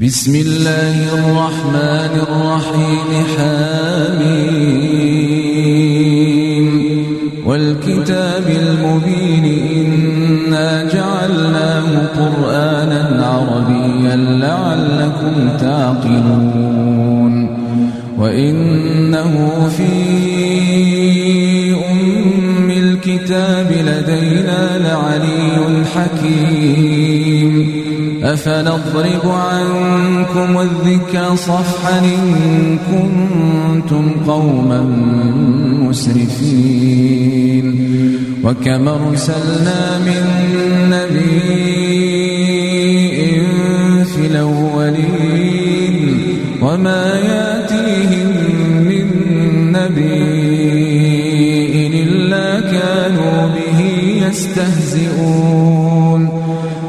بسم الله الرحمن الرحيم حميم والكتاب المبين إنا جعلناه قرآنا عربيا لعلكم تعقلون. وإنه في أم الكتاب لدينا لعلي حكيم. أفنضرب عنكم الذكر صفحا إن كنتم قوما مسرفين وكم أرسلنا من نبي في الأولين وما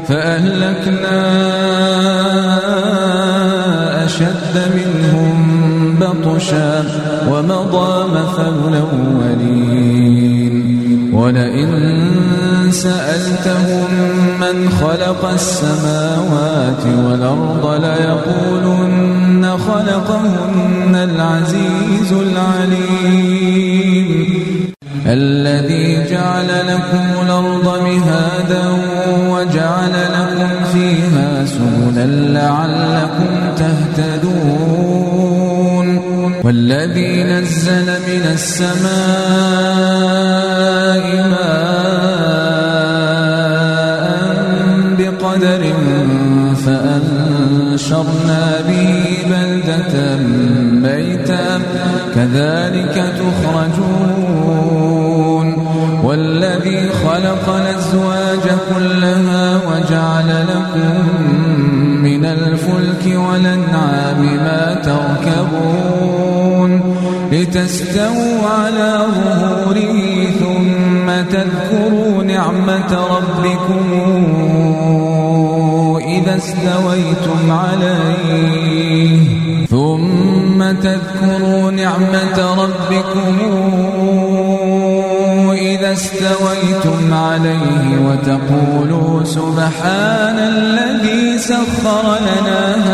فأهلكنا أشد منهم بطشا ومضى مثل الأولين ولئن سألتهم من خلق السماوات والأرض ليقولن خلقهن العزيز العليم. الذي جعل لكم الأرض مهادا تهتدون والذي نزل من السماء ماء والذي خلق الأزواج كلها وجعل لكم من الفلك والأنعام ما تركبون لتستووا على ظهوره ثم تذكروا نعمة ربكم إذا استويتم عليه. ثم تذكروا نعمة ربكم استويتم عليه وتقولوا سبحان الذي سخر لنا هذا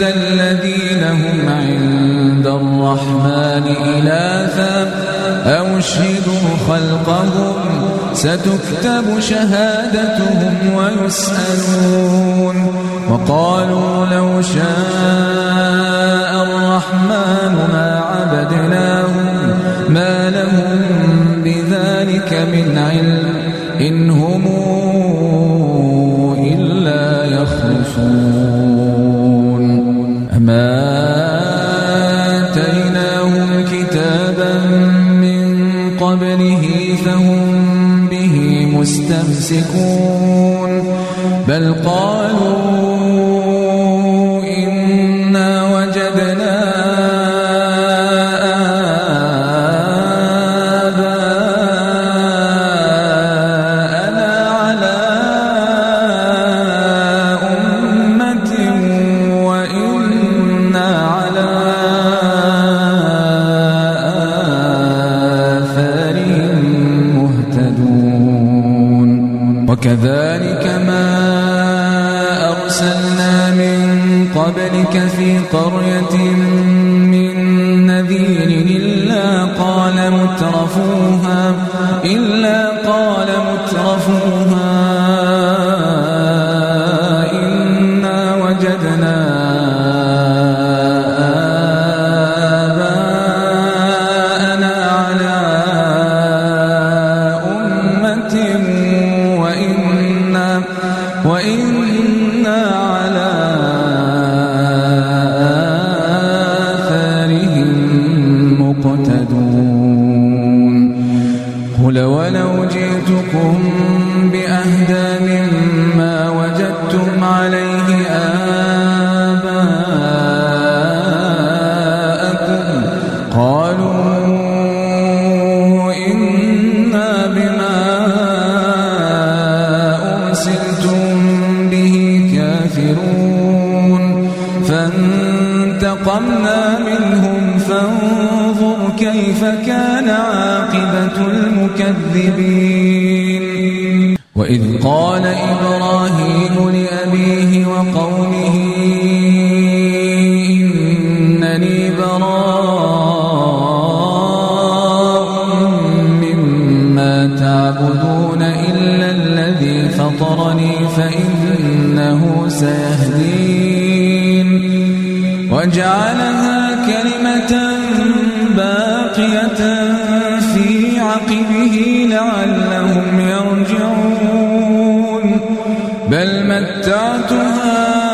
الذين هم عند الرحمن إلاثا أو اشهدوا خلقهم ستكتب شهادتهم ويسألون. وقالوا لو شاء وكذلك ما أرسلنا من قبلك في قرية من نذير إلا قال مترفوها إلا قال مترفوها. المكذبين وإذ قال إبراهيم لأبيه وقومه إنني براء مما تعبدون إلا الذي فطرني فإنه سيهدين. وجعلها كلمة باقية عقبه لعلهم يرجعون. بل متعت هؤلاء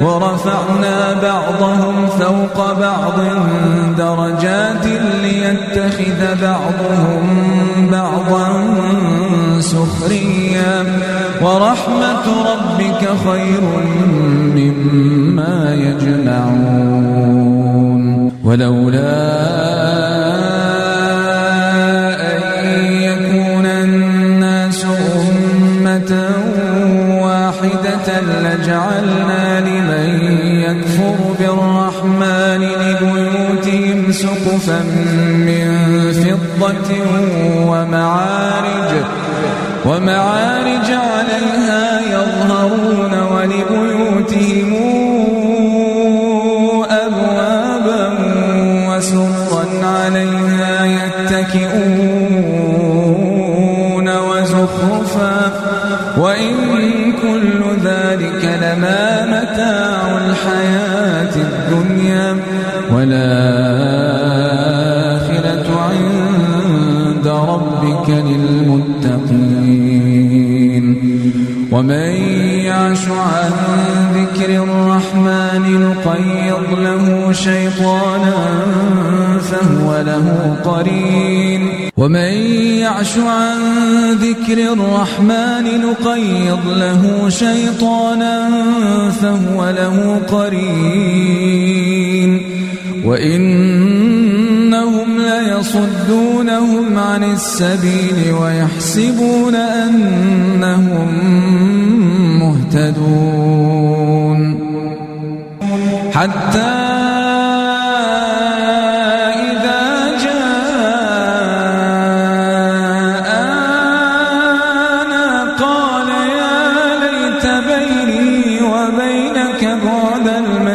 ورفعنا بعضهم فوق بعض درجات ليتخذ بعضهم بعضا سخريا. ورحمة ربك خير مما يجمعون. ولولا لجعلنا سقفا من فضة ومعارج ومعارج عليها يظهرون ولبيوتهم أبوابا وسرا عليها يتكئون. شيطانا فهو له قرين. ومن يعش عن ذكر الرحمن نقيض له شيطانا فهو له قرين. وإنهم ليصدونهم عن السبيل ويحسبون أنهم مهتدون. حتى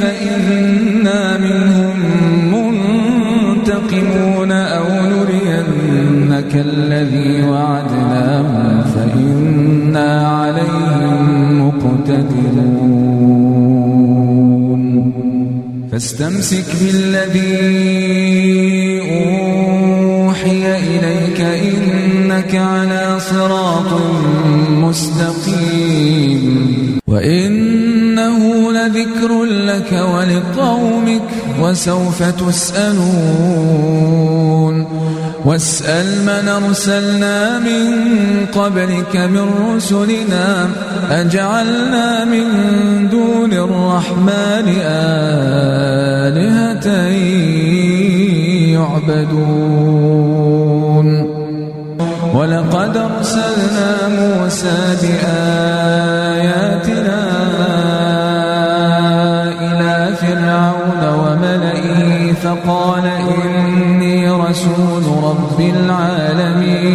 فإنا منهم منتقمون أو نرينك الذي وعدناهم فإنا عليهم مقتدرون. فاستمسك بالذي لك ولقومك وسوف تسألون. واسأل من أرسلنا من قبلك من رسلنا أجعلنا من دون الرحمن آلهة يعبدون. ولقد أرسلنا موسى بآياتنا فرعون وملئه فقال إني رسول رب العالمين.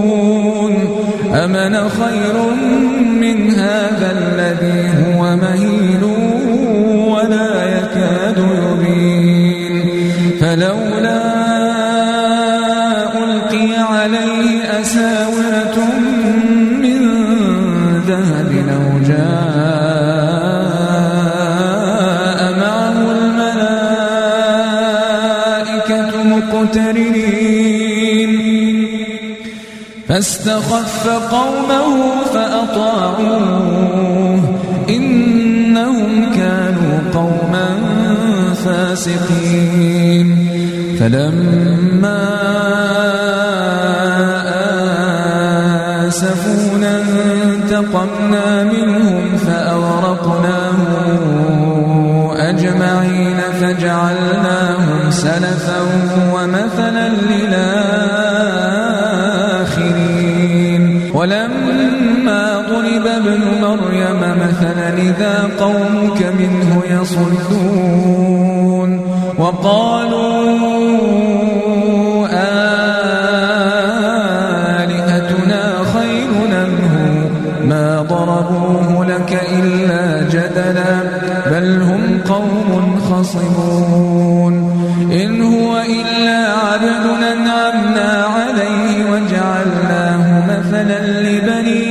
أمن خير من هذا الذي هو مهين ولا يكاد يبين فلولا فاستخف قومه فأطاعوه. إنهم كانوا قوما فاسقين. فلما آسفونا انتقمنا منهم فأغرقناهم أجمعين فجعلناهم سلفا يصدون وقالوا آلهتنا خير منه ما ضربوه لك إلا جدلا بل هم قوم خصمون إن هو إلا عبد أنعمنا عليه وجعلناه مثلا لبني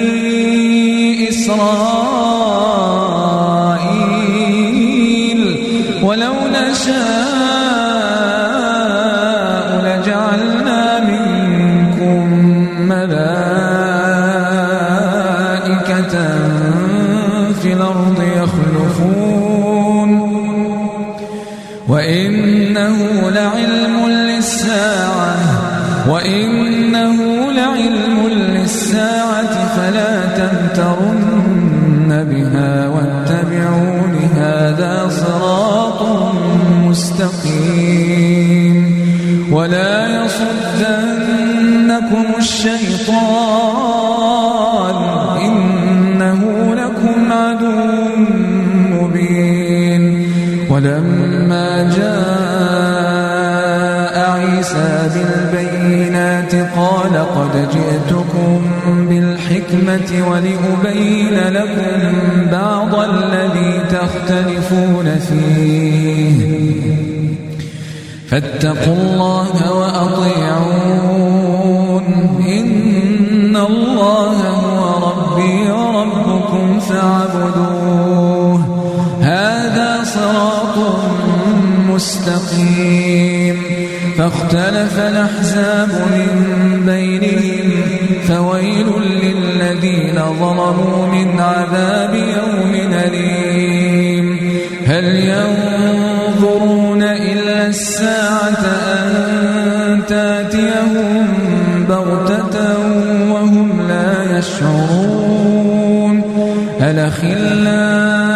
نشاء لجعلنا منكم ملائكة في الأرض يخلفون. وإنه لعلم للساعة وإنه لعلم للساعة فلا تمترن بها واتبعون مستقيم ولا يصدنكم الشيطان إنه لكم عدو مبين ولما جاء عيسى بالبينات قال قد جئتكم بالحكمة ولأبين لكم بعض الذي تختلفون فيه. فاتقوا الله وأطيعون. إن الله هو ربي وربكم فاعبدوه. هذا صراط مستقيم. فاختلف الأحزاب من بينهم فويل ظلموا من عذاب يوم أليم. هل ينظرون إلا الساعة أن تأتيهم بغتة وهم لا يشعرون؟ الأخلاء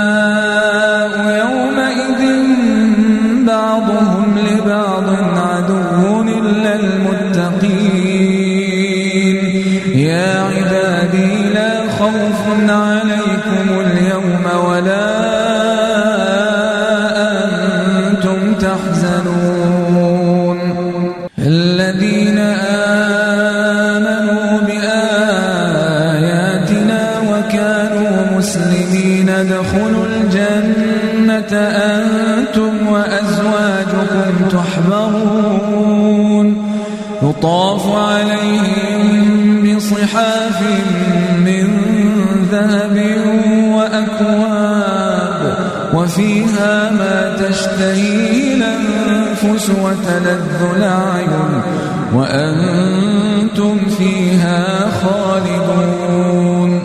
يطاف عليهم بصحاف من ذهب وأكواب وفيها ما تشتهي الأنفس وتلذ الأعين وأنتم فيها خالدون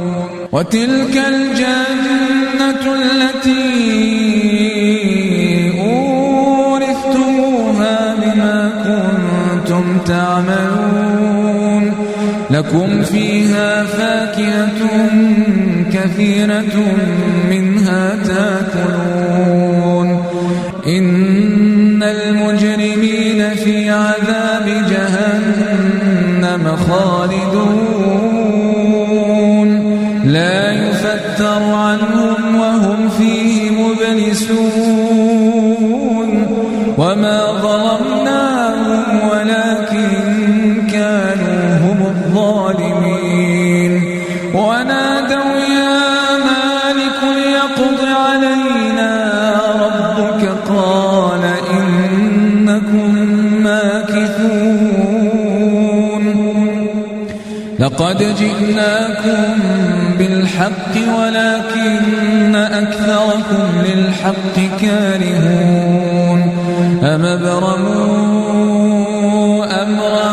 وتلك الجنة التي تعملون لكم فيها فاكهة كثيرة منها تأكلون. ماكثون لقد جئناكم بالحق ولكن أكثركم للحق كارهون. أم ابرموا أمرا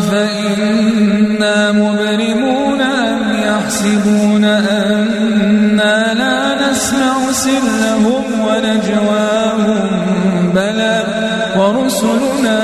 فإنا مبرمون أم يحسبون أنا لا نسمع سرهم ونجواهم. بلى ورسلنا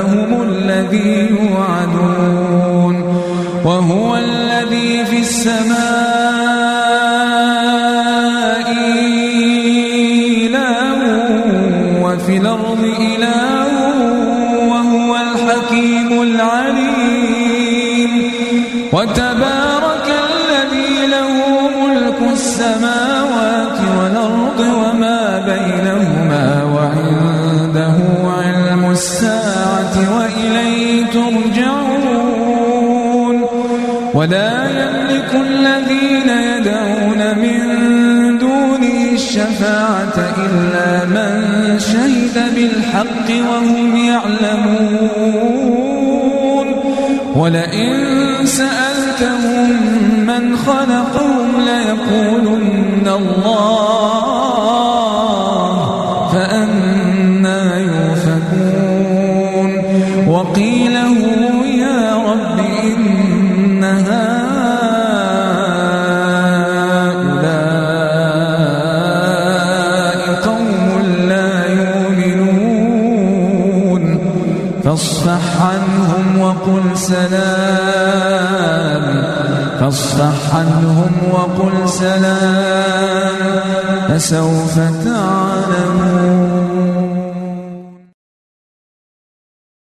يومهم الذي يوعدون وهو الذي في السماء إله وفي الأرض إله وهو الحكيم العليم. وتبارك الذين يدعون من دونه الشفاعة إلا من شهد بالحق وهم يعلمون. ولئن سألتهم من خلقهم ليقولن الله سلام. فسوف تعلم